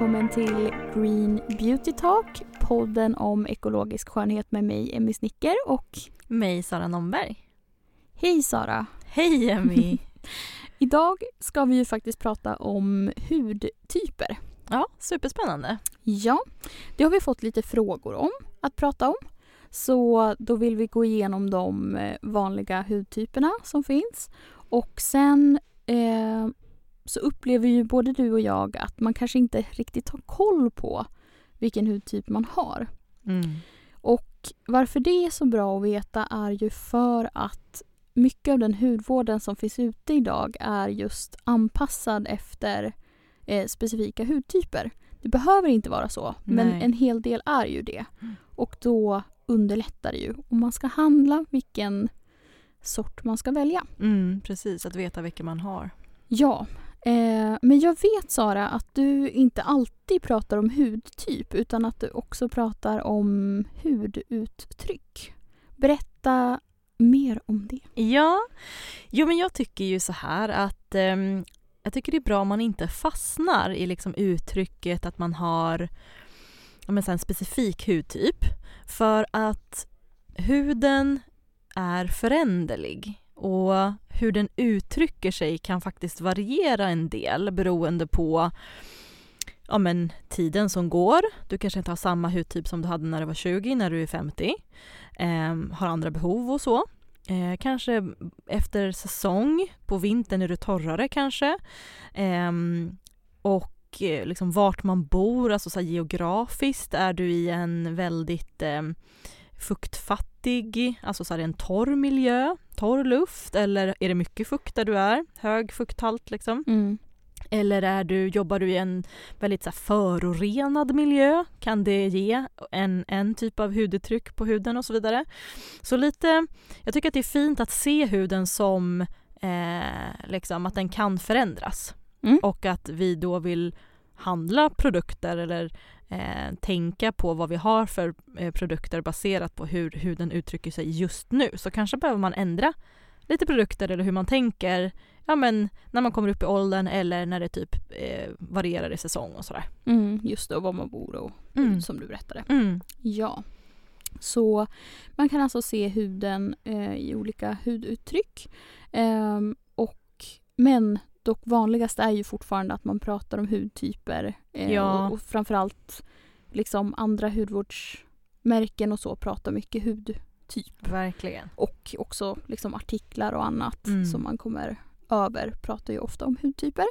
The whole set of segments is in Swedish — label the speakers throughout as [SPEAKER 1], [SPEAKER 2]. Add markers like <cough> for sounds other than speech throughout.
[SPEAKER 1] Välkommen till Green Beauty Talk, podden om ekologisk skönhet med mig, Emmy Snicker och
[SPEAKER 2] mig, Sara Nomberg.
[SPEAKER 1] Hej Sara!
[SPEAKER 2] Hej Emmy! <laughs>
[SPEAKER 1] Idag ska vi ju faktiskt prata om hudtyper.
[SPEAKER 2] Ja, superspännande.
[SPEAKER 1] Ja, det har vi fått lite frågor om att prata om. Så då vill vi gå igenom de eh, vanliga hudtyperna som finns. Och sen eh, så upplever ju både du och jag att man kanske inte riktigt har koll på vilken hudtyp man har.
[SPEAKER 2] Mm.
[SPEAKER 1] Och varför det är så bra att veta är ju för att mycket av den hudvården som finns ute idag är just anpassad efter eh, specifika hudtyper. Det behöver inte vara så,
[SPEAKER 2] Nej.
[SPEAKER 1] men en hel del är ju det.
[SPEAKER 2] Mm.
[SPEAKER 1] Och då underlättar det ju om man ska handla vilken sort man ska välja.
[SPEAKER 2] Mm, precis, att veta vilken man har.
[SPEAKER 1] Ja, eh, men jag vet Sara att du inte alltid pratar om hudtyp utan att du också pratar om huduttryck. Berätta mer om det.
[SPEAKER 2] Ja, jo men jag tycker ju så här att eh, jag tycker det är bra om man inte fastnar i liksom uttrycket att man har ja, men så en specifik hudtyp. För att huden är föränderlig och hur den uttrycker sig kan faktiskt variera en del beroende på ja, men, tiden som går. Du kanske inte har samma hudtyp som du hade när du var 20, när du är 50. Eh, har andra behov och så. Eh, kanske efter säsong, på vintern är du torrare kanske. Ehm, eh, och liksom vart man bor, alltså så geografiskt, är du i en väldigt eh, fuktfattig, alltså så här en torr miljö, torr luft eller är det mycket fukt där du är, hög fukthalt liksom.
[SPEAKER 1] Mm.
[SPEAKER 2] Eller är du, jobbar du i en väldigt så förorenad miljö? Kan det ge en, en typ av huduttryck på huden och så vidare? Så lite, jag tycker att det är fint att se huden som eh, liksom att den kan förändras.
[SPEAKER 1] Mm.
[SPEAKER 2] Och att vi då vill handla produkter eller eh, tänka på vad vi har för eh, produkter baserat på hur huden uttrycker sig just nu. Så kanske behöver man ändra lite produkter eller hur man tänker ja, men när man kommer upp i åldern eller när det typ eh, varierar i säsong och sådär.
[SPEAKER 1] Mm, just det, och var man bor och
[SPEAKER 2] Mm.
[SPEAKER 1] som du berättade.
[SPEAKER 2] Mm.
[SPEAKER 1] Ja. Så man kan alltså se huden eh, i olika huduttryck. Ehm, och, men dock vanligast är ju fortfarande att man pratar om hudtyper. Eh,
[SPEAKER 2] Ja.
[SPEAKER 1] och, och framförallt liksom andra hudvårdsmärken och så pratar mycket hudtyp.
[SPEAKER 2] Verkligen.
[SPEAKER 1] Och också liksom artiklar och annat
[SPEAKER 2] Mm.
[SPEAKER 1] som man kommer över pratar ju ofta om hudtyper.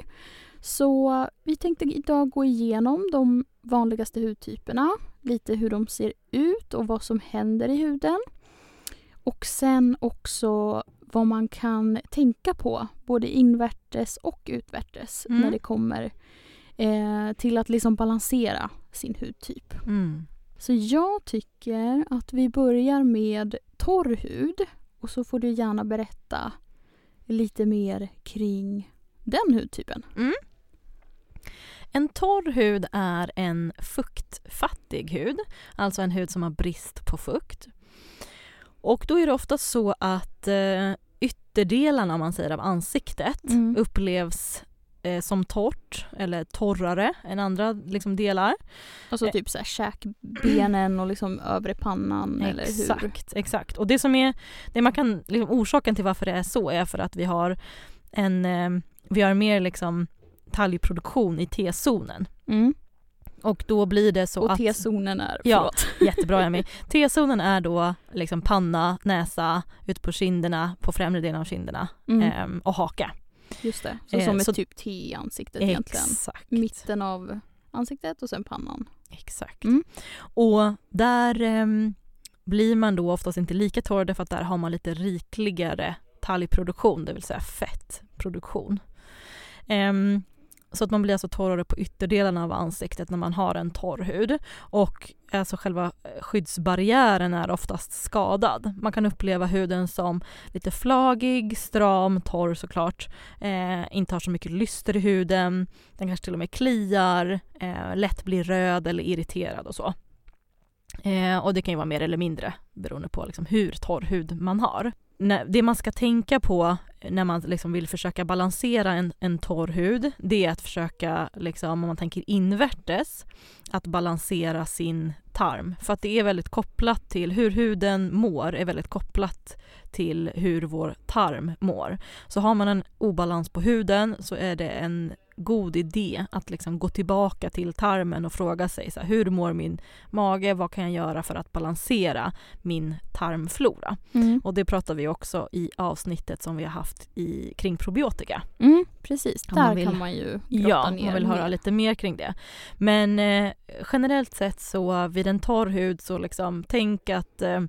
[SPEAKER 1] Så vi tänkte idag gå igenom de vanligaste hudtyperna, lite hur de ser ut och vad som händer i huden. Och sen också vad man kan tänka på, både invärtes och utvärtes,
[SPEAKER 2] Mm.
[SPEAKER 1] när det kommer eh, till att liksom balansera sin hudtyp.
[SPEAKER 2] Mm.
[SPEAKER 1] Så jag tycker att vi börjar med torr hud och så får du gärna berätta lite mer kring den hudtypen.
[SPEAKER 2] En torr hud är en fuktfattig hud, alltså en hud som har brist på fukt. Och då är det ofta så att eh, ytterdelarna man säger av ansiktet
[SPEAKER 1] Mm.
[SPEAKER 2] upplevs eh, som torrt eller torrare än andra liksom, delar.
[SPEAKER 1] Alltså
[SPEAKER 2] Eh.
[SPEAKER 1] typ så här käkbenen och liksom övre pannan eller hur?
[SPEAKER 2] Exakt, exakt. Och det som är, det man kan, liksom, orsaken till varför det är så är för att vi har en, eh, vi har mer liksom talgproduktion i T-zonen.
[SPEAKER 1] Mm.
[SPEAKER 2] Och då blir det så
[SPEAKER 1] Och
[SPEAKER 2] att...
[SPEAKER 1] T-zonen är,
[SPEAKER 2] Ja.
[SPEAKER 1] förlåt. <laughs>
[SPEAKER 2] Jättebra Emmy. T-zonen är då liksom panna, näsa, ut på kinderna, på främre delen av kinderna
[SPEAKER 1] Mm.
[SPEAKER 2] ehm, och haka.
[SPEAKER 1] Just det, så
[SPEAKER 2] eh,
[SPEAKER 1] som ett
[SPEAKER 2] så-
[SPEAKER 1] typ T i ansiktet egentligen.
[SPEAKER 2] Exakt.
[SPEAKER 1] Mitten av ansiktet och sen pannan.
[SPEAKER 2] Exakt.
[SPEAKER 1] Mm.
[SPEAKER 2] Och där ehm, blir man då oftast inte lika torr därför att där har man lite rikligare talgproduktion, det vill säga fettproduktion. Ehm, så att man blir alltså torrare på ytterdelarna av ansiktet när man har en torr hud. Och alltså själva eh, skyddsbarriären är oftast skadad. Man kan uppleva huden som lite flagig, stram, torr såklart. Eh, inte har så mycket lyster i huden. Den kanske till och med kliar, eh, lätt blir röd eller irriterad och så. Eh, och det kan ju vara mer eller mindre beroende på liksom hur torr hud man har när, det man ska tänka på när man liksom vill försöka balansera en, en torr hud, det är att försöka, liksom, om man tänker invärtes, att balansera sin tarm. För att det är väldigt kopplat till hur huden mår, är väldigt kopplat till hur vår tarm mår. Så har man en obalans på huden så är det en god idé att liksom gå tillbaka till tarmen och fråga sig så här, hur mår min mage, vad kan jag göra för att balansera min tarmflora?
[SPEAKER 1] Mm.
[SPEAKER 2] Och det pratar vi också i avsnittet som vi har haft i, kring probiotika.
[SPEAKER 1] Mm, precis, där
[SPEAKER 2] man vill-
[SPEAKER 1] kan man ju grotta
[SPEAKER 2] Ja,
[SPEAKER 1] ner
[SPEAKER 2] man vill höra lite mer kring det. Men eh, generellt sett så vid en torr hud så liksom tänk att eh,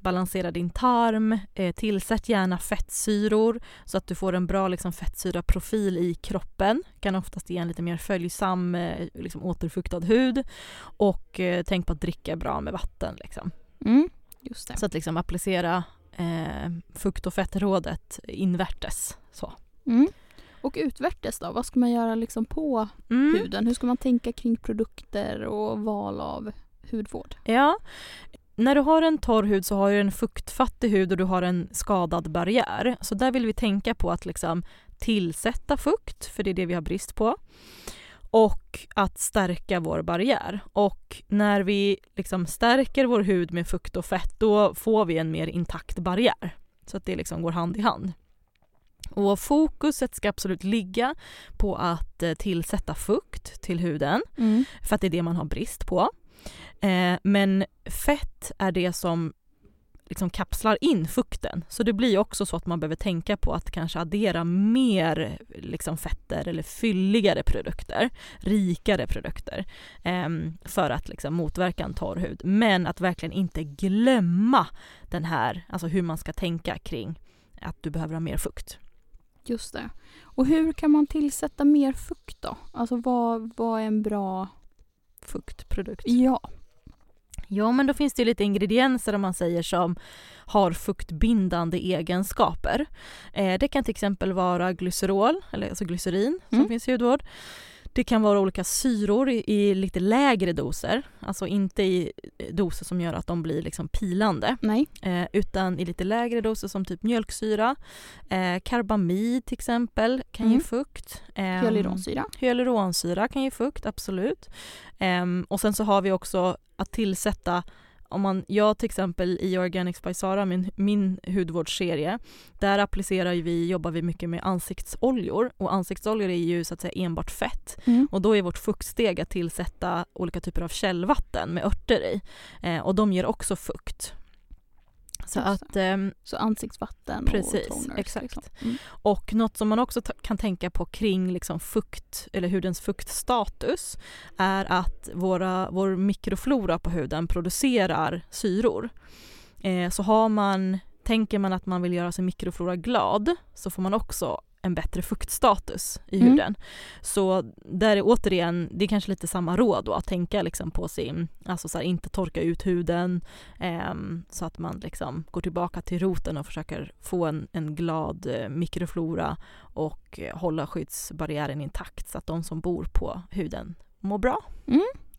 [SPEAKER 2] balansera din tarm, eh, tillsätt gärna fettsyror så att du får en bra liksom, fettsyraprofil i kroppen. Kan oftast ge en lite mer följsam, eh, liksom, återfuktad hud. Och eh, tänk på att dricka bra med vatten. Liksom.
[SPEAKER 1] Mm.
[SPEAKER 2] Så att liksom applicera eh, fukt och fettrådet invärtes. Så.
[SPEAKER 1] Mm. Och utvärtes då, vad ska man göra liksom på
[SPEAKER 2] Mm.
[SPEAKER 1] huden? Hur ska man tänka kring produkter och val av hudvård?
[SPEAKER 2] Ja. När du har en torr hud så har du en fuktfattig hud och du har en skadad barriär. Så där vill vi tänka på att liksom tillsätta fukt, för det är det vi har brist på. Och att stärka vår barriär. Och när vi liksom stärker vår hud med fukt och fett då får vi en mer intakt barriär. Så att det liksom går hand i hand. Och fokuset ska absolut ligga på att eh, tillsätta fukt till huden
[SPEAKER 1] Mm.
[SPEAKER 2] för att det är det man har brist på. Eh, men fett är det som liksom kapslar in fukten. Så det blir också så att man behöver tänka på att kanske addera mer liksom fetter eller fylligare produkter, rikare produkter ehm, för att liksom motverka en torr hud. Men att verkligen inte glömma den här, alltså hur man ska tänka kring att du behöver ha mer fukt.
[SPEAKER 1] Just det. Och hur kan man tillsätta mer fukt då? Alltså vad, vad är en bra...
[SPEAKER 2] Fuktprodukt.
[SPEAKER 1] Ja.
[SPEAKER 2] Ja, men då finns det lite ingredienser om man säger som har fuktbindande egenskaper. Eh, det kan till exempel vara glycerol, eller alltså glycerin som
[SPEAKER 1] Mm.
[SPEAKER 2] finns i hudvård. Det kan vara olika syror i, i lite lägre doser, alltså inte i doser som gör att de blir liksom pilande, eh, utan i lite lägre doser som typ mjölksyra, eh, karbamid till exempel kan ge
[SPEAKER 1] Mm.
[SPEAKER 2] fukt. Ehm,
[SPEAKER 1] Hyaluronsyra.
[SPEAKER 2] Hyaluronsyra kan ge fukt, absolut. Ehm, och sen så har vi också att tillsätta om man, jag till exempel i Organics by Sara, min, min hudvårdsserie, där applicerar vi, jobbar vi mycket med ansiktsoljor och ansiktsoljor är ju så att säga enbart fett
[SPEAKER 1] Mm.
[SPEAKER 2] och då är vårt fuktsteg att tillsätta olika typer av källvatten med örter i eh, och de ger också fukt. Så
[SPEAKER 1] Just
[SPEAKER 2] att ehm,
[SPEAKER 1] Så ansiktsvatten
[SPEAKER 2] Precis,
[SPEAKER 1] och toners.
[SPEAKER 2] exakt.
[SPEAKER 1] Liksom. Mm.
[SPEAKER 2] Och något som man också kan tänka på kring liksom fukt eller hudens fuktstatus är att våra, vår mikroflora på huden producerar syror. Eh, så har man, tänker man att man vill göra sin mikroflora glad så får man också en bättre fuktstatus i
[SPEAKER 1] Mm.
[SPEAKER 2] huden. Så där är återigen, det är kanske lite samma råd då, att tänka liksom på sin, alltså så här, inte torka ut huden ehm, så att man liksom går tillbaka till roten och försöker få en, en glad eh, mikroflora och eh, hålla skyddsbarriären intakt så att de som bor på huden mår bra.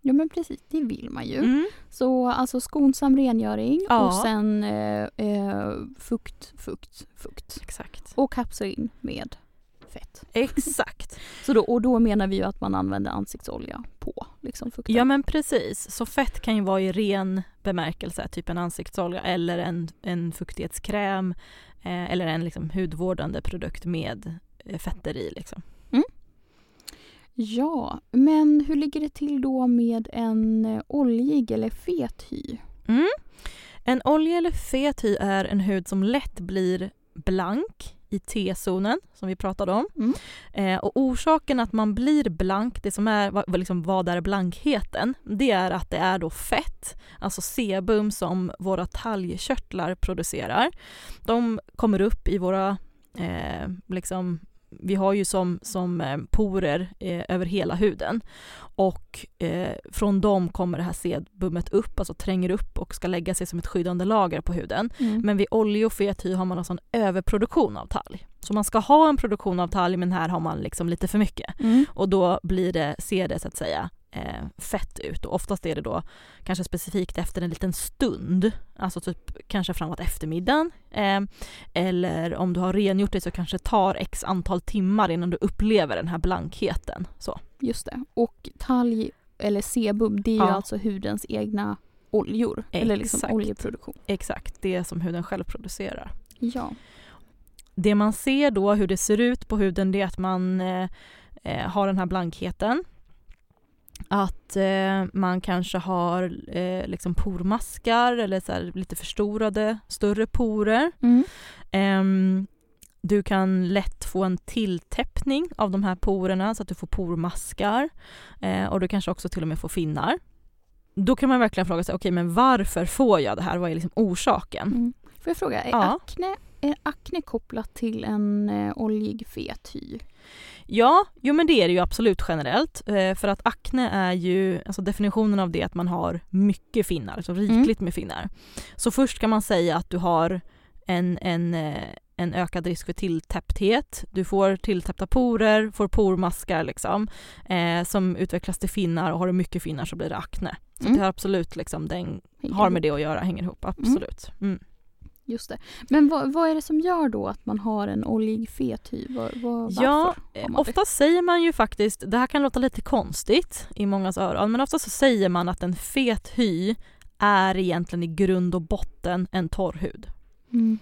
[SPEAKER 1] Ja men precis, det vill man ju.
[SPEAKER 2] Mm.
[SPEAKER 1] Så alltså skonsam rengöring
[SPEAKER 2] Ja.
[SPEAKER 1] och sen eh, eh, fukt, fukt, fukt.
[SPEAKER 2] Exakt.
[SPEAKER 1] Och kapsla in med fett.
[SPEAKER 2] Exakt. <laughs>
[SPEAKER 1] Så då, och då menar vi ju att man använder ansiktsolja på liksom fukten.
[SPEAKER 2] Ja men precis, så fett kan ju vara i ren bemärkelse, typ en ansiktsolja eller en, en fuktighetskräm eh, eller en liksom hudvårdande produkt med eh, fetter i. Liksom.
[SPEAKER 1] Ja, men hur ligger det till då med en eh, oljig eller fet hy?
[SPEAKER 2] Mm. En olja eller fet hy är en hud som lätt blir blank i T-zonen som vi pratade om.
[SPEAKER 1] Mm.
[SPEAKER 2] Eh, och orsaken att man blir blank, det som är, liksom, vad är blankheten? Det är att det är då fett, alltså sebum som våra talgkörtlar producerar. De kommer upp i våra, eh, liksom, vi har ju som, som eh, porer eh, över hela huden och eh, från dem kommer det här sebumet upp, alltså tränger upp och ska lägga sig som ett skyddande lager på huden.
[SPEAKER 1] Mm.
[SPEAKER 2] Men vid olja och fet hy har man alltså en överproduktion av talg. Så man ska ha en produktion av talg men här har man liksom lite för mycket.
[SPEAKER 1] Mm.
[SPEAKER 2] Och då blir det, ser det så att säga fett ut och oftast är det då kanske specifikt efter en liten stund, alltså typ kanske framåt eftermiddagen eh, eller om du har rengjort dig så kanske det tar x antal timmar innan du upplever den här blankheten. Så.
[SPEAKER 1] Just det. Och talg eller sebum det är ju alltså hudens egna oljor Exakt. eller liksom oljeproduktion.
[SPEAKER 2] Exakt, det som huden själv producerar.
[SPEAKER 1] Ja.
[SPEAKER 2] Det man ser då hur det ser ut på huden det är att man eh, eh har den här blankheten att eh, man kanske har eh, liksom pormaskar eller så här, lite förstorade, större porer. Mm. Eh, du kan lätt få en tilltäppning av de här porerna så att du får pormaskar eh, och du kanske också till och med får finnar. Då kan man verkligen fråga sig, okej okay, men varför får jag det här? Vad är liksom orsaken? Mm.
[SPEAKER 1] Får jag fråga, är, ja. akne, är akne kopplat till en eh, oljig fet hy?
[SPEAKER 2] Ja, jo men det är det ju absolut generellt. Eh, för att akne är ju, alltså definitionen av det att man har mycket finnar, alltså rikligt mm. med finnar. Så först kan man säga att du har en, en, eh, en ökad risk för tilltäppthet. Du får tilltäppta porer, får pormaskar liksom, eh, som utvecklas till finnar och har du mycket finnar så blir det akne. Så mm. det har absolut liksom, den har med det att göra, hänger ihop, mm. absolut. Mm.
[SPEAKER 1] Just det. Men vad, vad, är det som gör då att man har en oljig fet hy? Var, var,
[SPEAKER 2] ja, ofta säger man ju faktiskt, det här kan låta lite konstigt i mångas öron, men ofta så säger man att en fet hy är egentligen i grund och botten en torr hud. Mm.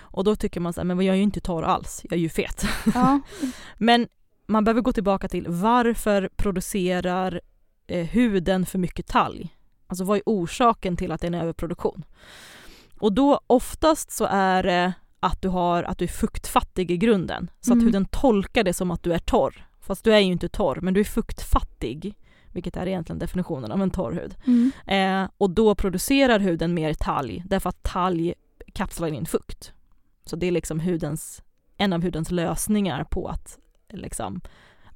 [SPEAKER 2] Och då tycker man så här, men jag är ju inte torr alls, jag är ju fet. Ja. <laughs> men man behöver gå tillbaka till varför producerar eh, huden för mycket talg? Alltså vad är orsaken till att det är en överproduktion? Och då oftast så är det att du, har, att du är fuktfattig i grunden. Så mm. att huden tolkar det som att du är torr. Fast du är ju inte torr, men du är fuktfattig. Vilket är egentligen definitionen av en torr hud. Mm. Eh, och då producerar huden mer talg, därför att talg kapslar in fukt. Så det är liksom hudens, en av hudens lösningar på att liksom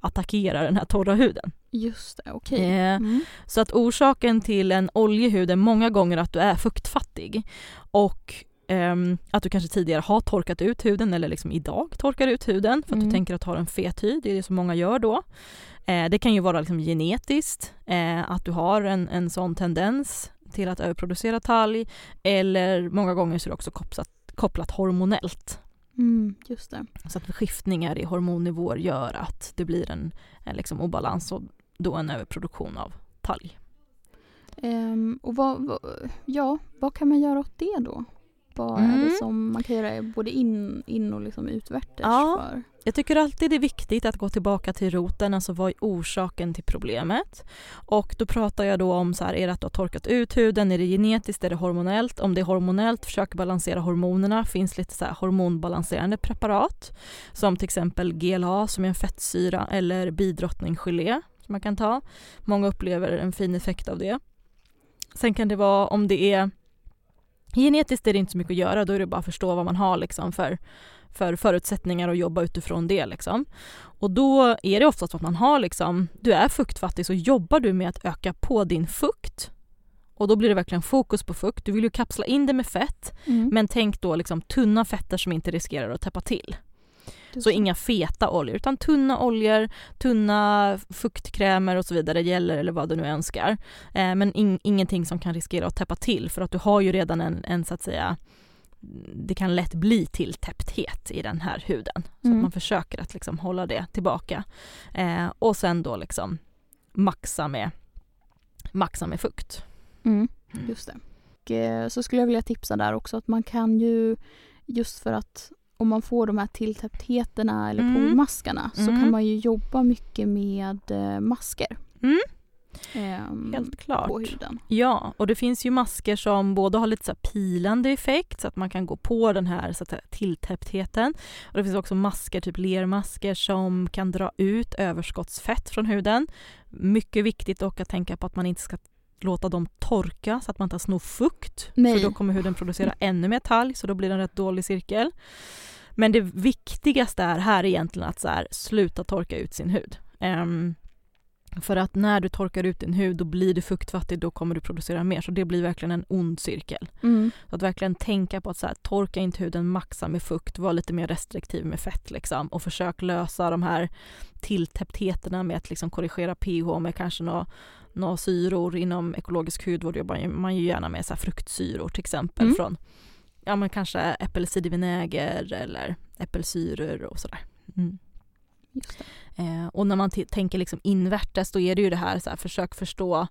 [SPEAKER 2] attackera den här torra huden.
[SPEAKER 1] Just det, okej. Okay.
[SPEAKER 2] Eh, mm. Så att orsaken till en oljig hud är många gånger att du är fuktfattig och um, att du kanske tidigare har torkat ut huden eller liksom idag torkar ut huden för att mm. du tänker att har en fet hy, det är det som många gör då. Eh, det kan ju vara liksom genetiskt, eh, att du har en, en sån tendens till att överproducera talg eller många gånger så är det också kopplat, kopplat hormonellt.
[SPEAKER 1] Mm, just det.
[SPEAKER 2] Så att skiftningar i hormonnivåer gör att det blir en, en liksom obalans och då en överproduktion av talg.
[SPEAKER 1] Um, och vad, vad, ja, vad kan man göra åt det då? Vad mm. är det mm. som man kan göra både in, in och liksom utvärtes ja, för?
[SPEAKER 2] Jag tycker alltid det är viktigt att gå tillbaka till roten, alltså vad är orsaken till problemet? Och då pratar jag då om så här, är det att du har torkat ut huden, är det genetiskt, är det hormonellt? Om det är hormonellt, försök balansera hormonerna, finns lite så här hormonbalanserande preparat som till exempel GLA som är en fettsyra eller bidrottningsgelé som man kan ta. Många upplever en fin effekt av det. Sen kan det vara om det är genetiskt är det inte så mycket att göra, då är det bara att förstå vad man har liksom för, för förutsättningar och jobba utifrån det. Liksom. Och då är det oftast att man har liksom, du är fuktfattig så jobbar du med att öka på din fukt och då blir det verkligen fokus på fukt. Du vill ju kapsla in det med fett mm. men tänk då liksom tunna fetter som inte riskerar att täppa till. Så inga feta oljor utan tunna oljor, tunna fuktkrämer och så vidare gäller eller vad du nu önskar. Eh, men in, ingenting som kan riskera att täppa till för att du har ju redan en, en så att säga det kan lätt bli tilltäppthet i den här huden. Så mm. att man försöker att liksom hålla det tillbaka. Eh, och sen då liksom maxa med, maxa med fukt.
[SPEAKER 1] Mm, mm. just det. Och, eh, så skulle jag vilja tipsa där också att man kan ju just för att om man får de här tilltäpptheterna eller mm. pormaskarna så mm. kan man ju jobba mycket med eh, masker.
[SPEAKER 2] Mm. Um, Helt klart.
[SPEAKER 1] På huden.
[SPEAKER 2] Ja, och det finns ju masker som både har lite så pilande effekt så att man kan gå på den här så säga, tilltäpptheten. Och det finns också masker, typ lermasker som kan dra ut överskottsfett från huden. Mycket viktigt dock att tänka på att man inte ska låta dem torka så att man inte snor fukt. Nej. För då kommer huden producera ännu mer talg så då blir det en rätt dålig cirkel. Men det viktigaste är här egentligen att så här, sluta torka ut sin hud. Um, För att när du torkar ut din hud då blir du fuktfattig, då kommer du producera mer. Så det blir verkligen en ond cirkel.
[SPEAKER 1] Mm.
[SPEAKER 2] Så att verkligen tänka på att så här, torka inte huden, maxa med fukt, var lite mer restriktiv med fett liksom. Och försök lösa de här tilltäpptheterna med att liksom korrigera pH med kanske några några syror inom ekologisk hudvård jobbar man ju gärna med så fruktsyror till exempel
[SPEAKER 1] Mm.
[SPEAKER 2] från ja men kanske äppelcidervinäger eller äppelsyror och sådär. Mm.
[SPEAKER 1] Just det.
[SPEAKER 2] Eh, och när man tänker liksom invärtes då är det ju det här, så här försök förstå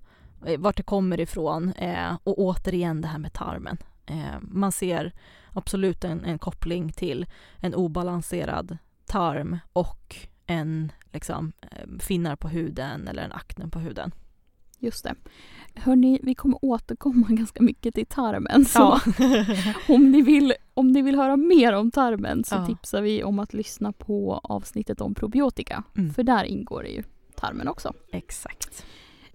[SPEAKER 2] eh, vart det kommer ifrån eh, och återigen det här med tarmen. Eh, man ser absolut en, en koppling till en obalanserad tarm och en liksom, eh, finnar på huden eller en akne på huden.
[SPEAKER 1] Just det. Hörni, vi kommer återkomma <laughs> ganska mycket till tarmen. Så
[SPEAKER 2] Ja. <laughs>
[SPEAKER 1] om, ni vill, om ni vill höra mer om tarmen så
[SPEAKER 2] Ja.
[SPEAKER 1] tipsar vi om att lyssna på avsnittet om probiotika.
[SPEAKER 2] Mm.
[SPEAKER 1] För där ingår det ju tarmen också.
[SPEAKER 2] Exakt.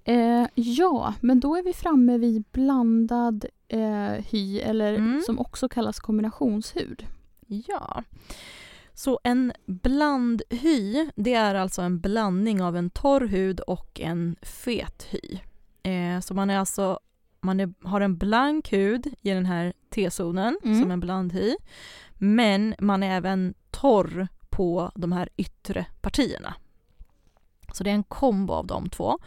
[SPEAKER 1] Eh, ja, men då är vi framme vid blandad eh, hy eller
[SPEAKER 2] Mm.
[SPEAKER 1] som också kallas kombinationshud.
[SPEAKER 2] Ja. Så en blandhy, det är alltså en blandning av en torr hud och en fet hy. Eh, så man är alltså man är, har en blank hud i den här T-zonen
[SPEAKER 1] Mm.
[SPEAKER 2] som en blandhy. Men man är även torr på de här yttre partierna. Så det är en kombo av de två.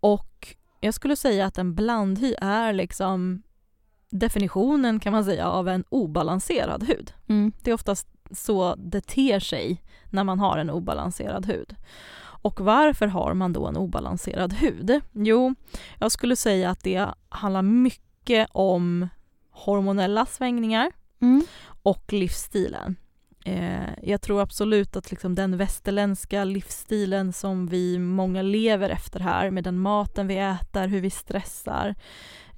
[SPEAKER 2] Och jag skulle säga att en blandhy är liksom definitionen kan man säga av en obalanserad hud.
[SPEAKER 1] Mm.
[SPEAKER 2] Det är oftast så det ter sig när man har en obalanserad hud. Och varför har man då en obalanserad hud? Jo, jag skulle säga att det handlar mycket om hormonella svängningar
[SPEAKER 1] Mm.
[SPEAKER 2] och livsstilen. Eh, jag tror absolut att liksom den västerländska livsstilen som vi många lever efter här med den maten vi äter, hur vi stressar,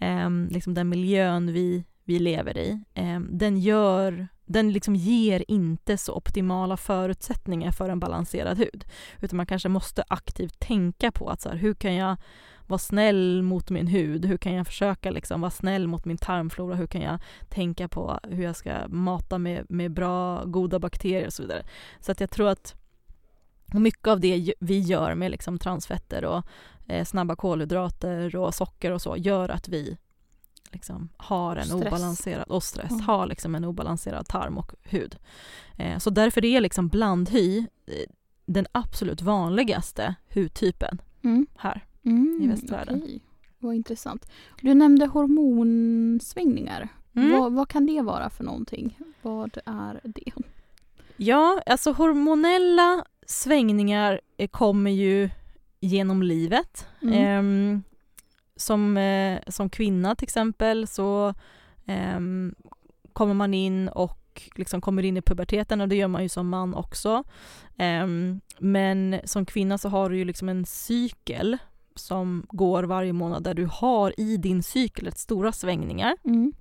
[SPEAKER 2] eh, liksom den miljön vi, vi lever i, eh, den gör den liksom ger inte så optimala förutsättningar för en balanserad hud. Utan man kanske måste aktivt tänka på att så här, hur kan jag vara snäll mot min hud? Hur kan jag försöka liksom vara snäll mot min tarmflora? Hur kan jag tänka på hur jag ska mata med, med bra, goda bakterier och så vidare. Så att jag tror att mycket av det vi gör med liksom transfetter och eh, snabba kolhydrater och socker och så gör att vi liksom har en
[SPEAKER 1] Stress.
[SPEAKER 2] obalanserad, och stress,
[SPEAKER 1] Mm.
[SPEAKER 2] har liksom en obalanserad tarm och hud. Eh, så därför är liksom blandhy eh, den absolut vanligaste hudtypen
[SPEAKER 1] Mm.
[SPEAKER 2] här.
[SPEAKER 1] Mm,
[SPEAKER 2] I västvärlden.
[SPEAKER 1] Okej. Vad intressant. Du nämnde hormonsvängningar.
[SPEAKER 2] Mm.
[SPEAKER 1] Vad, vad kan det vara för någonting? Vad är det?
[SPEAKER 2] Ja, alltså hormonella svängningar eh, kommer ju genom livet.
[SPEAKER 1] Mm.
[SPEAKER 2] Som, eh, som kvinna till exempel så ehm, kommer man in och liksom kommer in i puberteten och det gör man ju som man också. Ehm, men som kvinna så har du ju liksom en cykel som går varje månad där du har i din cykel ett stora svängningar.
[SPEAKER 1] Mm.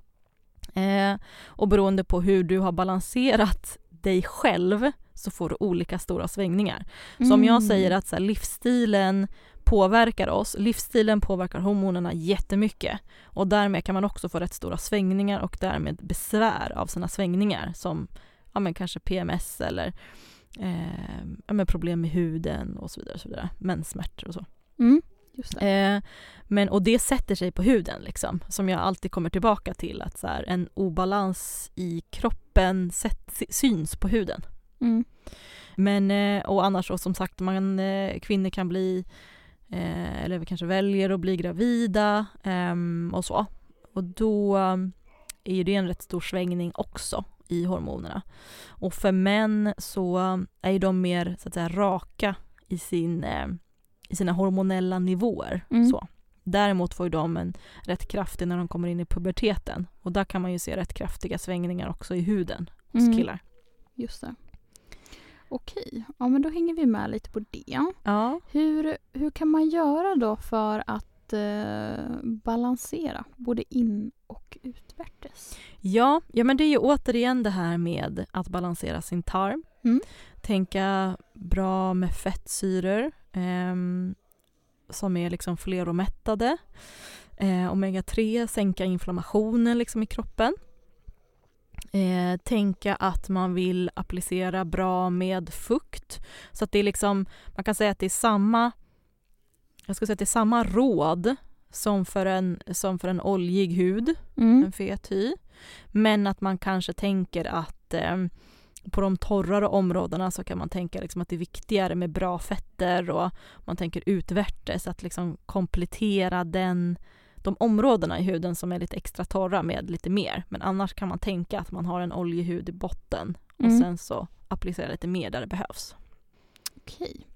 [SPEAKER 2] Eh, och beroende på hur du har balanserat dig själv så får du olika stora svängningar. Så om jag
[SPEAKER 1] Mm.
[SPEAKER 2] säger att så här, livsstilen påverkar oss, livsstilen påverkar hormonerna jättemycket och därmed kan man också få rätt stora svängningar och därmed besvär av sina svängningar som ja, men kanske PMS eller eh, ja, men problem med huden och så vidare, och så vidare. menssmärtor och så.
[SPEAKER 1] Mm.
[SPEAKER 2] Eh, men, och det sätter sig på huden liksom, som jag alltid kommer tillbaka till att så här, en obalans i kroppen sätt, syns på huden.
[SPEAKER 1] Mm.
[SPEAKER 2] Men eh, och annars så som sagt, man, eh, kvinnor kan bli eh, eller kanske väljer att bli gravida ehm, och så. Och då eh, är det en rätt stor svängning också i hormonerna. Och för män så är de mer så att säga raka i, sin, eh, i sina hormonella nivåer.
[SPEAKER 1] Mm.
[SPEAKER 2] Så. Däremot får de en rätt kraftig när de kommer in i puberteten. Och där kan man ju se rätt kraftiga svängningar också i huden hos
[SPEAKER 1] Mm.
[SPEAKER 2] killar.
[SPEAKER 1] Just det. Okej, ja men då hänger vi med lite på det.
[SPEAKER 2] Ja.
[SPEAKER 1] Hur, hur kan man göra då för att eh, balansera både in och utvärtes?
[SPEAKER 2] Ja, ja, men det är ju återigen det här med att balansera sin tarm.
[SPEAKER 1] Mm.
[SPEAKER 2] Tänka bra med fettsyror ehm, som är liksom fleromättade. Eh, Omega-3, sänka inflammationen liksom i kroppen. Eh, tänka att man vill applicera bra med fukt. Så att det är liksom, man kan säga att det är samma jag skulle säga att det är samma råd som för en, som för en oljig hud,
[SPEAKER 1] Mm.
[SPEAKER 2] en fet hy. Men att man kanske tänker att eh, på de torrare områdena så kan man tänka liksom att det är viktigare med bra fetter och man tänker utvärtes att liksom komplettera den, de områdena i huden som är lite extra torra med lite mer. Men annars kan man tänka att man har en oljig hud i botten och
[SPEAKER 1] Mm.
[SPEAKER 2] sen så applicera lite mer där det behövs.
[SPEAKER 1] Okej.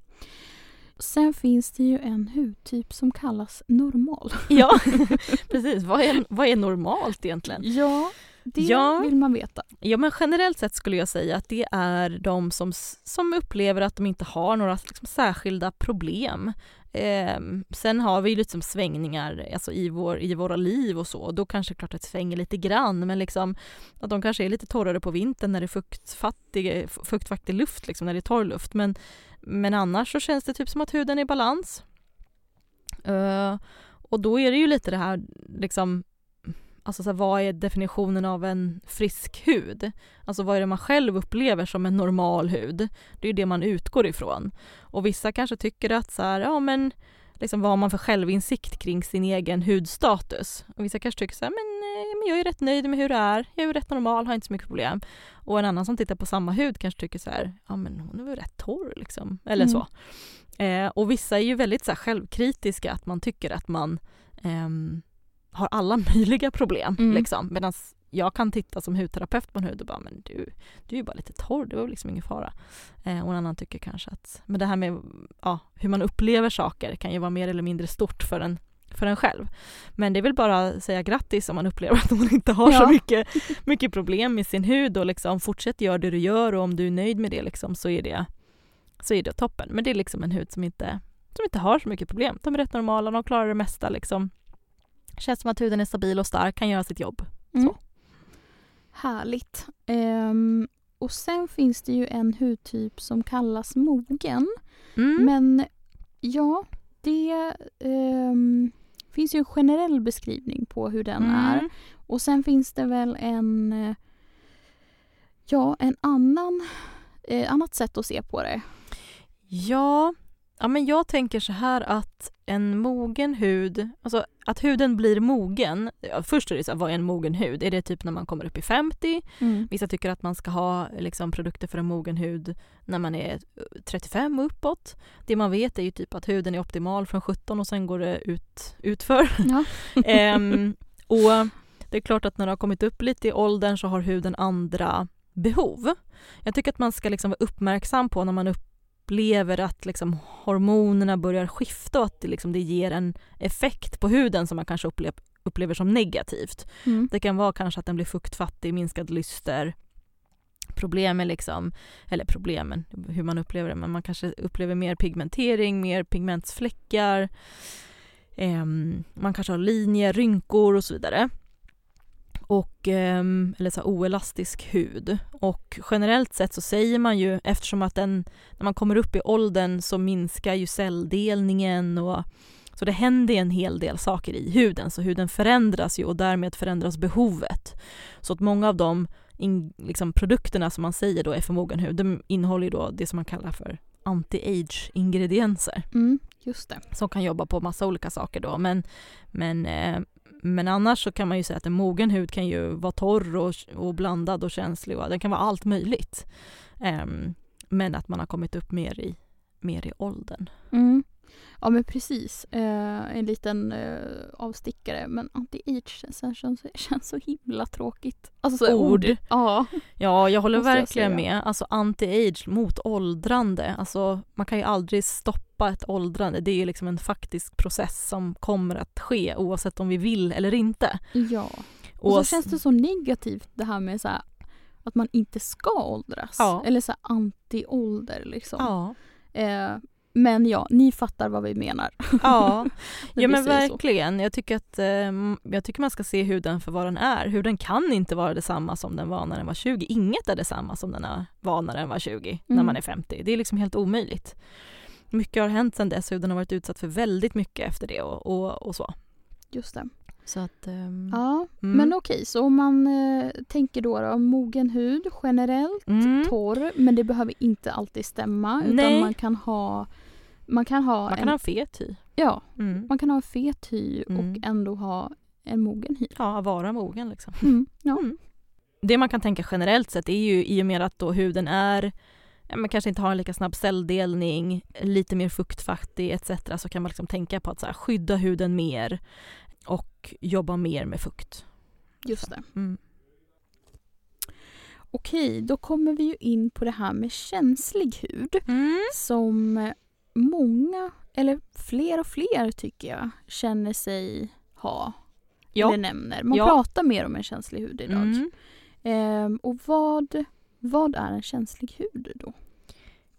[SPEAKER 1] Sen finns det ju en hudtyp som kallas normal. <laughs>
[SPEAKER 2] Ja, <laughs> precis. Vad är, vad är normalt egentligen?
[SPEAKER 1] Ja, det
[SPEAKER 2] Ja.
[SPEAKER 1] vill man veta.
[SPEAKER 2] Ja men generellt sett skulle jag säga att det är de som, som upplever att de inte har några liksom, särskilda problem. Eh, sen har vi ju lite svängningar alltså i, vår, i våra liv och så. Och då kanske det klart att det svänger lite grann men liksom att de kanske är lite torrare på vintern när det är fuktfattig, fuktfattig luft, liksom, när det är torr luft. Men, men annars så känns det typ som att huden är i balans. Eh, och då är det ju lite det här liksom Alltså så här, vad är definitionen av en frisk hud? Alltså vad är det man själv upplever som en normal hud? Det är ju det man utgår ifrån. Och vissa kanske tycker att så här, ja men liksom vad har man för självinsikt kring sin egen hudstatus? Och vissa kanske tycker så här, men, eh, men jag är rätt nöjd med hur det är. Jag är ju rätt normal, har inte så mycket problem. Och en annan som tittar på samma hud kanske tycker så här, ja men hon är väl rätt torr liksom. Eller
[SPEAKER 1] Mm.
[SPEAKER 2] så. Eh, och vissa är ju väldigt så här, självkritiska, att man tycker att man ehm, har alla <laughs> möjliga problem.
[SPEAKER 1] Mm.
[SPEAKER 2] Liksom. Medan jag kan titta som hudterapeut på en hud och bara, men du, du är ju bara lite torr, det var liksom ingen fara. Eh, och en annan tycker kanske att, men det här med ja, hur man upplever saker kan ju vara mer eller mindre stort för en, för en själv. Men det är väl bara att säga grattis om man upplever att man inte har
[SPEAKER 1] Ja.
[SPEAKER 2] så mycket, <laughs> mycket problem med sin hud och liksom fortsätt göra det du gör och om du är nöjd med det liksom, så, är det, så är det toppen. Men det är liksom en hud som inte, som inte har så mycket problem. De är rätt normala, de klarar det mesta liksom. Känns som att huden är stabil och stark, kan göra sitt jobb.
[SPEAKER 1] Mm.
[SPEAKER 2] Så.
[SPEAKER 1] Härligt. Ehm, och sen finns det ju en hudtyp som kallas mogen.
[SPEAKER 2] Mm.
[SPEAKER 1] Men ja, det ehm, finns ju en generell beskrivning på hur den är.
[SPEAKER 2] Mm.
[SPEAKER 1] Och sen finns det väl en ja, en annan eh, annat sätt att se på det.
[SPEAKER 2] Ja, ja, men jag tänker så här att en mogen hud, alltså att huden blir mogen. Ja, först är det så här, vad är en mogen hud? Är det typ när man kommer upp i 50? Vissa tycker att man ska ha liksom, produkter för en mogen hud när man är 35 och uppåt. Det man vet är ju typ att huden är optimal från 17 och sen går det ut, utför.
[SPEAKER 1] Ja. <laughs>
[SPEAKER 2] Ehm, och det är klart att när du har kommit upp lite i åldern så har huden andra behov. Jag tycker att man ska liksom vara uppmärksam på när man upplever att liksom hormonerna börjar skifta och att det, liksom, det ger en effekt på huden som man kanske upplev, upplever som negativt.
[SPEAKER 1] Mm.
[SPEAKER 2] Det kan vara kanske att den blir fuktfattig, minskad lyster, problem med liksom, eller problemen, hur man upplever det, men man kanske upplever mer pigmentering, mer pigmentsfläckar, Ehm, man kanske har linjer, rynkor och så vidare. Och, ehm, eller så oelastisk hud. Och generellt sett så säger man ju, eftersom att den, när man kommer upp i åldern så minskar ju celldelningen och så det händer en hel del saker i huden, så huden förändras ju och därmed förändras behovet. Så att många av de in, liksom, produkterna som man säger då är för mogen hud, de innehåller då det som man kallar för anti-age ingredienser
[SPEAKER 1] Mm, just det.
[SPEAKER 2] som kan jobba på massa olika saker då. Men, men, eh, men annars så kan man ju säga att en mogen hud kan ju vara torr och, och blandad och känslig och den kan vara allt möjligt. Um, men att man har kommit upp mer i, mer i åldern.
[SPEAKER 1] Mm. Ja men precis. Eh, en liten eh, avstickare. Men anti-age känns, <laughs> känns, så himla tråkigt. Alltså
[SPEAKER 2] Ord.
[SPEAKER 1] Ja.
[SPEAKER 2] Ja, jag håller
[SPEAKER 1] Måste jag
[SPEAKER 2] verkligen
[SPEAKER 1] säga.
[SPEAKER 2] med. Alltså anti-age mot åldrande. Alltså, man kan ju aldrig stoppa ett åldrande. Det är ju liksom en faktisk process som kommer att ske oavsett om vi vill eller inte.
[SPEAKER 1] ja. Och,
[SPEAKER 2] Och
[SPEAKER 1] så känns det så negativt det här med så här, att man inte ska åldras.
[SPEAKER 2] Ja.
[SPEAKER 1] Eller så anti-ålder liksom.
[SPEAKER 2] Ja,
[SPEAKER 1] Eh, men ja, ni fattar vad vi menar. <laughs>
[SPEAKER 2] ja. <laughs>
[SPEAKER 1] när
[SPEAKER 2] ja men
[SPEAKER 1] så.
[SPEAKER 2] verkligen. Jag tycker, att, eh, jag tycker man ska se huden för vad den är. Huden kan inte vara detsamma som den var när den var 20. Inget är detsamma som den var när den var 20, när
[SPEAKER 1] Mm.
[SPEAKER 2] man är 50. Det är liksom helt omöjligt. Mycket har hänt sedan dess. Huden har varit utsatt för väldigt mycket efter det och, och, och så.
[SPEAKER 1] Just det.
[SPEAKER 2] Så att, ehm,
[SPEAKER 1] Ja,
[SPEAKER 2] mm.
[SPEAKER 1] men okej, så om man eh, tänker då, då mogen hud generellt,
[SPEAKER 2] Mm.
[SPEAKER 1] torr, men det behöver inte alltid stämma. Utan
[SPEAKER 2] Nej.
[SPEAKER 1] man kan ha man kan ha
[SPEAKER 2] Man kan
[SPEAKER 1] en,
[SPEAKER 2] ha fet hy.
[SPEAKER 1] Ja,
[SPEAKER 2] Mm.
[SPEAKER 1] man kan ha en fet hy
[SPEAKER 2] Mm.
[SPEAKER 1] och ändå ha en mogen hy.
[SPEAKER 2] Ja, vara mogen liksom.
[SPEAKER 1] Mm. Ja.
[SPEAKER 2] Mm. Det man kan tänka generellt sett är ju i och med att då huden är man kanske inte har en lika snabb celldelning, lite mer fuktfattig etc. så kan man liksom tänka på att här, skydda huden mer och jobba mer med fukt.
[SPEAKER 1] Just det.
[SPEAKER 2] Mm.
[SPEAKER 1] Okej, då kommer vi ju in på det här med känslig hud
[SPEAKER 2] Mm.
[SPEAKER 1] som många, eller fler och fler tycker jag, känner sig ha.
[SPEAKER 2] Ja.
[SPEAKER 1] Eller nämner. Man
[SPEAKER 2] Ja.
[SPEAKER 1] pratar mer om en känslig hud idag.
[SPEAKER 2] Mm.
[SPEAKER 1] Ehm, och vad, vad är en känslig hud då?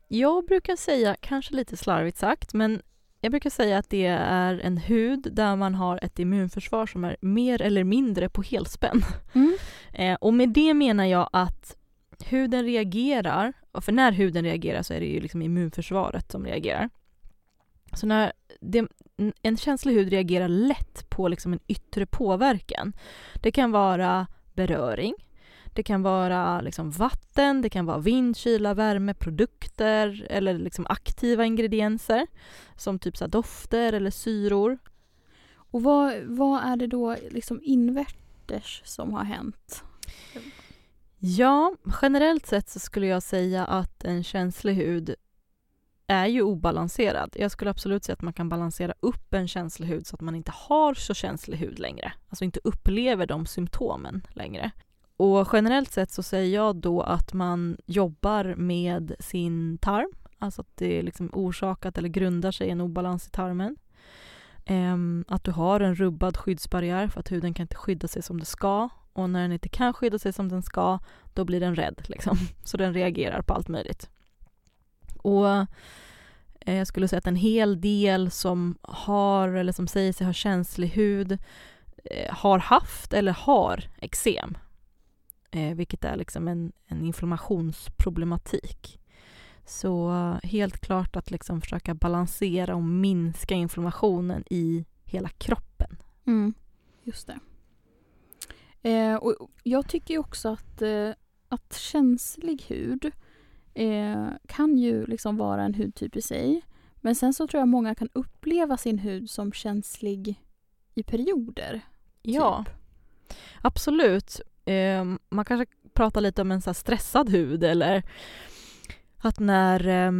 [SPEAKER 2] Jag brukar säga, kanske lite slarvigt sagt, men jag brukar säga att det är en hud där man har ett immunförsvar som är mer eller mindre på helspänn.
[SPEAKER 1] Mm.
[SPEAKER 2] Eh, och med det menar jag att huden reagerar, och för när huden reagerar så är det ju liksom immunförsvaret som reagerar. Så när det, en känslig hud reagerar lätt på liksom en yttre påverkan. Det kan vara beröring, det kan vara liksom vatten, det kan vara vind, kyla, värme, produkter eller liksom aktiva ingredienser som typ så dofter eller syror.
[SPEAKER 1] Och vad, vad är det då liksom invärtes som har hänt?
[SPEAKER 2] Ja, generellt sett så skulle jag säga att en känslig hud är ju obalanserad. Jag skulle absolut säga att man kan balansera upp en känslig hud så att man inte har så känslig hud längre. Alltså inte upplever de symptomen längre. Och generellt sett så säger jag då att man jobbar med sin tarm. Alltså att det är liksom orsakat eller grundar sig en obalans i tarmen. Ehm, att du har en rubbad skyddsbarriär för att huden kan inte skydda sig som det ska. Och när den inte kan skydda sig som den ska, då blir den rädd. Liksom. <laughs> Så den reagerar på allt möjligt. Och eh, jag skulle säga att en hel del som har, eller som säger sig ha känslig hud, eh, har haft eller har eksem. Eh, vilket är liksom en, en inflammationsproblematik. Så helt klart att liksom försöka balansera och minska inflammationen i hela kroppen.
[SPEAKER 1] Mm. Just det. Eh, och jag tycker också att, eh, att känslig hud eh, kan ju liksom vara en hudtyp i sig. Men sen så tror jag många kan uppleva sin hud som känslig i perioder.
[SPEAKER 2] Ja,
[SPEAKER 1] Typ.
[SPEAKER 2] absolut. Eh, man kanske pratar lite om en så stressad hud eller att när, eh,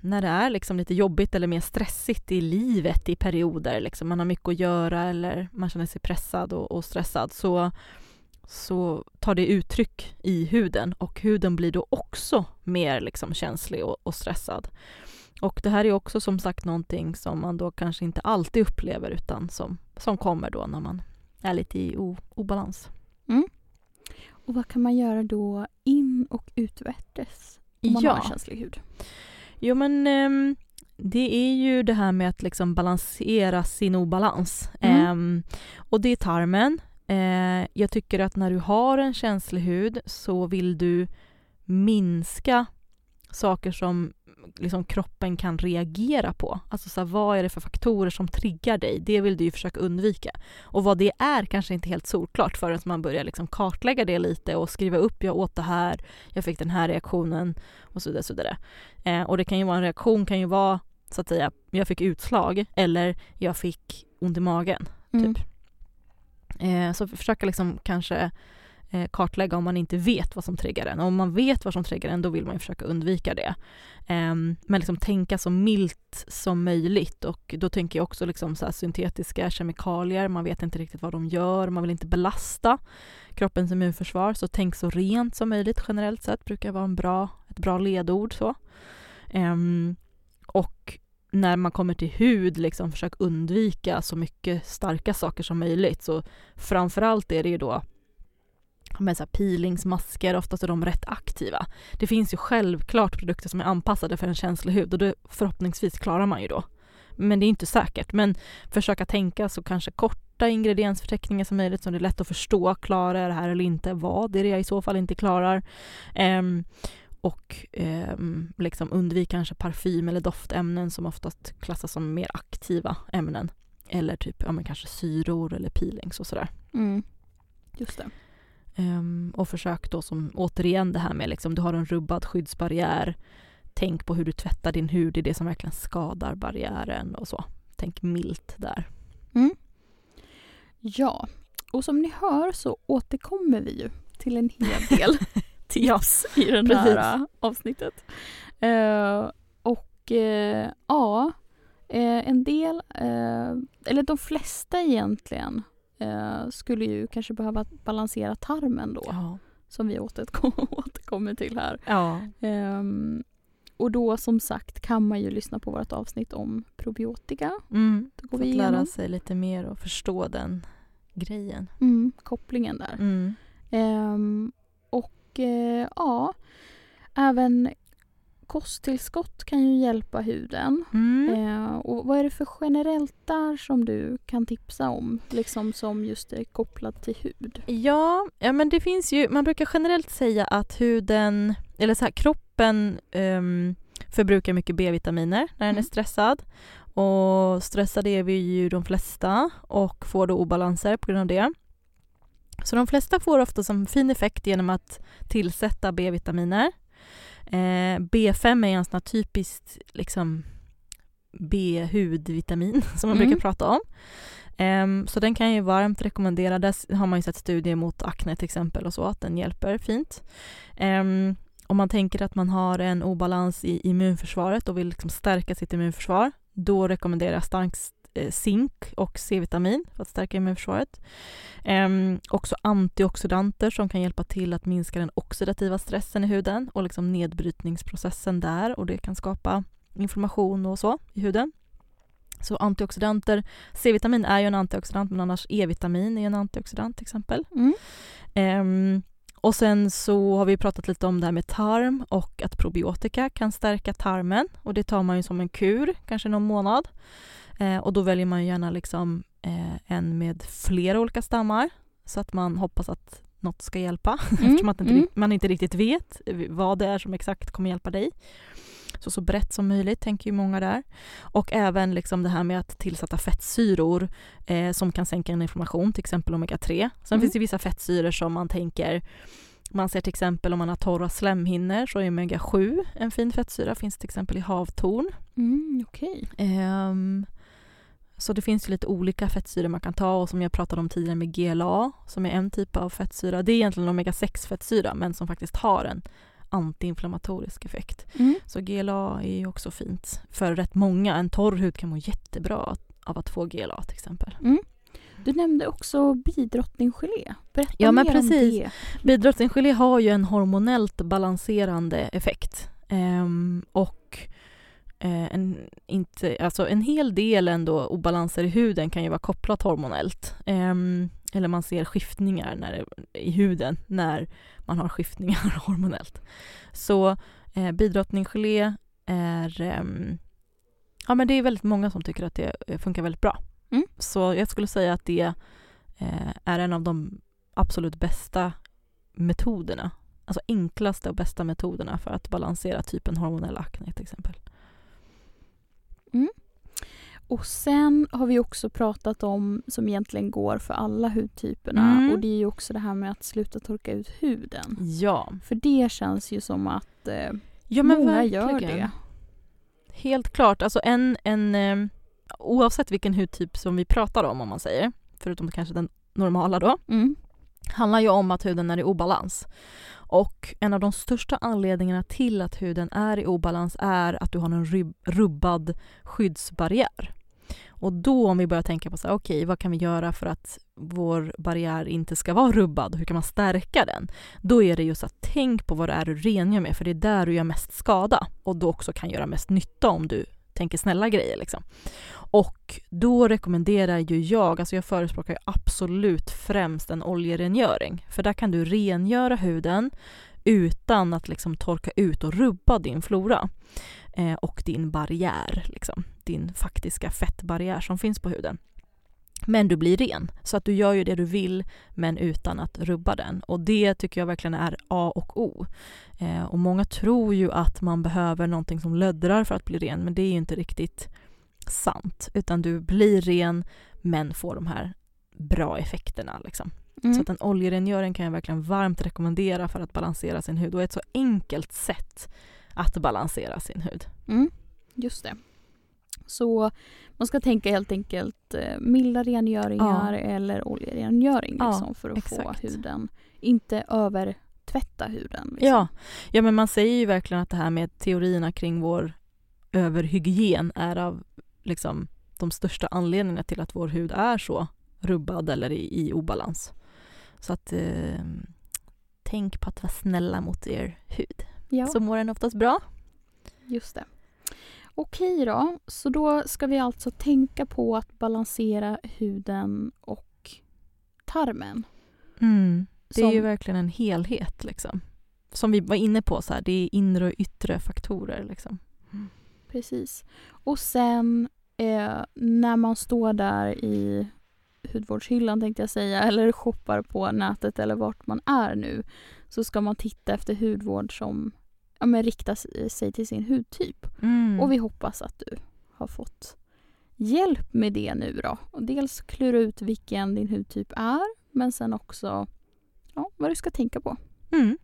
[SPEAKER 2] när det är liksom lite jobbigt eller mer stressigt i livet i perioder, liksom man har mycket att göra eller man känner sig pressad och, och stressad så, så tar det uttryck i huden och huden blir då också mer liksom känslig och, och stressad. Och det här är också som sagt någonting som man då kanske inte alltid upplever utan som, som kommer då när man är lite i o, obalans.
[SPEAKER 1] Och vad kan man göra då in och utvärtes om man har en känslig hud?
[SPEAKER 2] Jo men ehm, det är ju det här med att liksom balansera sin obalans.
[SPEAKER 1] Mm.
[SPEAKER 2] Ehm, och det är tarmen. Eh, jag tycker att när du har en känslig hud så vill du minska saker som liksom kroppen kan reagera på. Alltså så här, vad är det för faktorer som triggar dig? Det vill du ju försöka undvika. Och vad det är kanske inte helt solklart förrän man börjar liksom kartlägga det lite och skriva upp, jag åt det här, jag fick den här reaktionen och så vidare. Så vidare. Eh, och det kan ju vara en reaktion kan ju vara så att säga, jag fick utslag eller jag fick ont i magen. Typ. Mm. Eh, så försöka liksom kanske eh, kartlägga om man inte vet vad som triggar en. Om man vet vad som triggar en, då vill man ju försöka undvika det. Eh, men liksom tänka så milt som möjligt och då tänker jag också liksom så här syntetiska kemikalier, man vet inte riktigt vad de gör, man vill inte belasta kroppens immunförsvar, så tänk så rent som möjligt generellt sett, brukar vara en bra, ett bra ledord. Så. Ehm, och när man kommer till hud, liksom försök undvika så mycket starka saker som möjligt. Så framförallt är det ju då med så här peelingsmasker, oftast är de rätt aktiva. Det finns ju självklart produkter som är anpassade för en känslig hud och det förhoppningsvis klarar man ju då. Men det är inte säkert. Men försöka tänka så kanske korta ingrediensförteckningar som möjligt så det är lätt att förstå. Klarar jag det här eller inte? Vad är det jag i så fall inte klarar? Um, och ehm, liksom undvik kanske parfym eller doftämnen som oftast klassas som mer aktiva ämnen. Eller typ ja, men kanske syror eller peelings och sådär.
[SPEAKER 1] Mm. Just det.
[SPEAKER 2] Ehm, och försök då som återigen det här med liksom du har en rubbad skyddsbarriär. Tänk på hur du tvättar din hud, det är det som verkligen skadar barriären och så. tänk milt där.
[SPEAKER 1] Ja, och som ni hör så återkommer vi ju till en hel del <laughs> tips i det
[SPEAKER 2] precis.
[SPEAKER 1] här avsnittet. Eh, och eh, ja, eh, en del, eh, eller de flesta egentligen, eh, skulle ju kanske behöva balansera tarmen då,
[SPEAKER 2] Ja.
[SPEAKER 1] som vi återkom, <laughs> återkommer till här.
[SPEAKER 2] ja.
[SPEAKER 1] Ehm, och då som sagt kan man ju lyssna på vårt avsnitt om probiotika.
[SPEAKER 2] Mm.
[SPEAKER 1] Då går
[SPEAKER 2] Fått
[SPEAKER 1] vi
[SPEAKER 2] lära
[SPEAKER 1] igenom
[SPEAKER 2] sig lite mer och förstå den grejen.
[SPEAKER 1] mm, kopplingen där.
[SPEAKER 2] Mm.
[SPEAKER 1] Ehm, och eh, ja, även kosttillskott kan ju hjälpa huden.
[SPEAKER 2] Mm.
[SPEAKER 1] Eh, och vad är det för generellt där som du kan tipsa om? Liksom som just är kopplat till hud.
[SPEAKER 2] Ja, ja, men det finns ju, man brukar generellt säga att huden, eller så här, kroppen ehm, förbrukar mycket B-vitaminer när den är
[SPEAKER 1] Mm.
[SPEAKER 2] stressad. Och stressade är vi ju de flesta och får då obalanser på grund av det. Så de flesta får ofta som fin effekt genom att tillsätta B-vitaminer. Eh, B5 är en sån här typiskt liksom B-hudvitamin <laughs> som man
[SPEAKER 1] Mm.
[SPEAKER 2] brukar prata om. Ehm, så den kan jag ju varmt rekommendera. Där har man ju sett studier mot akne till exempel och så, att den hjälper fint. Ehm, om man tänker att man har en obalans i immunförsvaret och vill liksom stärka sitt immunförsvar, då rekommenderar jag starkt zink och C-vitamin för att stärka immunförsvaret. Ehm, också antioxidanter som kan hjälpa till att minska den oxidativa stressen i huden och liksom nedbrytningsprocessen där och det kan skapa inflammation och så i huden. Så antioxidanter, C-vitamin är ju en antioxidant men annars E-vitamin är en antioxidant till exempel.
[SPEAKER 1] Mm.
[SPEAKER 2] Ehm, och sen så har vi pratat lite om det här med tarm och att probiotika kan stärka tarmen och det tar man ju som en kur, kanske någon månad. Eh, och då väljer man gärna liksom eh, en med flera olika stammar så att man hoppas att något ska hjälpa <laughs> eftersom att inte,
[SPEAKER 1] mm.
[SPEAKER 2] man inte riktigt vet vad det är som exakt kommer hjälpa dig. Så så brett som möjligt tänker ju många där. Och även liksom det här med att tillsätta fettsyror eh, som kan sänka en inflammation, till exempel omega-3. Sen
[SPEAKER 1] Mm.
[SPEAKER 2] finns det vissa fettsyror som man tänker man ser till exempel om man har torra slemhinnor så är omega-7 en fin fettsyra, finns till exempel i havtorn.
[SPEAKER 1] Mm, Okej.
[SPEAKER 2] Ehm, så det finns ju lite olika fettsyror man kan ta och som jag pratade om tidigare med GLA som är en typ av fettsyra. Det är egentligen omega-6 fettsyra men som faktiskt har en antiinflammatorisk effekt.
[SPEAKER 1] Mm.
[SPEAKER 2] Så GLA är ju också fint för rätt många. En torr hud kan må jättebra av att få GLA till exempel.
[SPEAKER 1] Du nämnde också bidrottningsgelé. Berätta
[SPEAKER 2] Ja, men
[SPEAKER 1] mer
[SPEAKER 2] precis.
[SPEAKER 1] om det.
[SPEAKER 2] Bidrottningsgelé har ju en hormonellt balanserande effekt. Ehm, och en, inte, alltså en hel del ändå obalanser i huden kan ju vara kopplat hormonellt. Ehm, eller man ser skiftningar när, det- i huden när man har skiftningar <laughs> hormonellt. Så eh, bidrottningsgelé är ehm, Ja men det är väldigt många som tycker att det eh, funkar väldigt bra.
[SPEAKER 1] Mm.
[SPEAKER 2] Så jag skulle säga att det eh, är en av de absolut bästa metoderna. Alltså enklaste och bästa metoderna för att balansera typen hormonell akne till exempel.
[SPEAKER 1] Och sen har vi också pratat om, som egentligen går för alla hudtyperna,
[SPEAKER 2] Mm.
[SPEAKER 1] och det är ju också det här med att sluta torka ut huden.
[SPEAKER 2] Ja,
[SPEAKER 1] För det känns ju som att eh,
[SPEAKER 2] ja men
[SPEAKER 1] många
[SPEAKER 2] verkligen.
[SPEAKER 1] gör det.
[SPEAKER 2] Helt klart. Alltså en, en, eh, oavsett vilken hudtyp som vi pratar om, om man säger, förutom kanske den normala då,
[SPEAKER 1] Mm
[SPEAKER 2] handlar ju om att huden är i obalans. Och en av de största anledningarna till att huden är i obalans är att du har en rubbad skyddsbarriär. Och då om vi börjar tänka på så här, okej, vad kan vi göra för att vår barriär inte ska vara rubbad? Hur kan man stärka den? Då är det just att tänk på vad det är du rengör med, för det är där du gör mest skada och då också kan göra mest nytta om du tänker snälla grejer. Liksom. Och då rekommenderar ju jag, alltså jag förespråkar ju absolut främst en oljerengöring. För där kan du rengöra huden utan att liksom torka ut och rubba din flora eh, och din barriär, liksom, din faktiska fettbarriär som finns på huden. Men du blir ren, så att du gör ju det du vill men utan att rubba den. Och det tycker jag verkligen är A och O. Eh, och många tror ju att man behöver någonting som löddrar för att bli ren men det är ju inte riktigt sant. Utan du blir ren men får de här bra effekterna. Liksom.
[SPEAKER 1] Mm.
[SPEAKER 2] Så att en oljerengöring kan jag verkligen varmt rekommendera för att balansera sin hud och ett så enkelt sätt att balansera sin hud.
[SPEAKER 1] Mm. Just det. Så man ska tänka helt enkelt eh, milda rengöringar eller oljerengöring
[SPEAKER 2] Ja,
[SPEAKER 1] liksom, för att
[SPEAKER 2] exakt.
[SPEAKER 1] få huden, inte övertvätta huden. Liksom.
[SPEAKER 2] Ja. ja, men man säger ju verkligen att det här med teorierna kring vår överhygien är av liksom, de största anledningarna till att vår hud är så rubbad eller i, i obalans. Så att eh, tänk på att vara snälla mot er hud.
[SPEAKER 1] ja.
[SPEAKER 2] Så mår den oftast bra.
[SPEAKER 1] Just det. Okej då, så då ska vi alltså tänka på att balansera huden och tarmen.
[SPEAKER 2] Det är ju
[SPEAKER 1] Som-
[SPEAKER 2] verkligen en helhet liksom. Som vi var inne på, så här, det är inre och yttre faktorer. Liksom.
[SPEAKER 1] Precis. Och sen eh, när man står där i hudvårdshyllan tänkte jag säga, <laughs> eller shoppar på nätet eller vart man är nu, så ska man titta efter hudvård som ja, men riktar sig till sin hudtyp.
[SPEAKER 2] Mm.
[SPEAKER 1] Och vi hoppas att du har fått hjälp med det nu då. Och dels klura ut vilken din hudtyp är, men sen också ja, vad du ska tänka på.
[SPEAKER 2] Mm.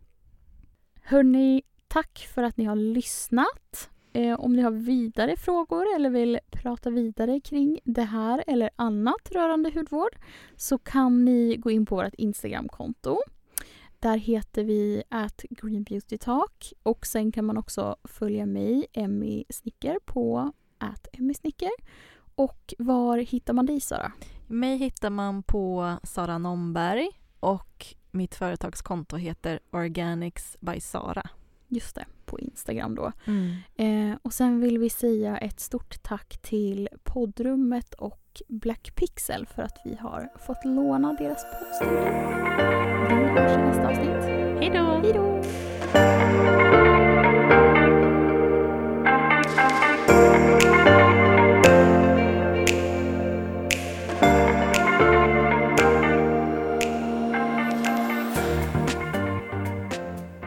[SPEAKER 1] Hörni, tack för att ni har lyssnat. Eh, om ni har vidare frågor eller vill prata vidare kring det här eller annat rörande hudvård så kan ni gå in på vårt Instagramkonto. Där heter vi at Green Beauty Talk och sen kan man också följa mig, Emmy Snicker, på at Emmy Snicker. Och var hittar man dig Sara?
[SPEAKER 2] Mig hittar man på Sara Nomberg och mitt företagskonto heter Organics by Sara.
[SPEAKER 1] Just det, på Instagram då.
[SPEAKER 2] Mm.
[SPEAKER 1] Eh, och sen vill vi säga ett stort tack till poddrummet och Black Pixel för att vi har fått låna deras poddstudio. Vi hörs i nästa avsnitt. Hej då!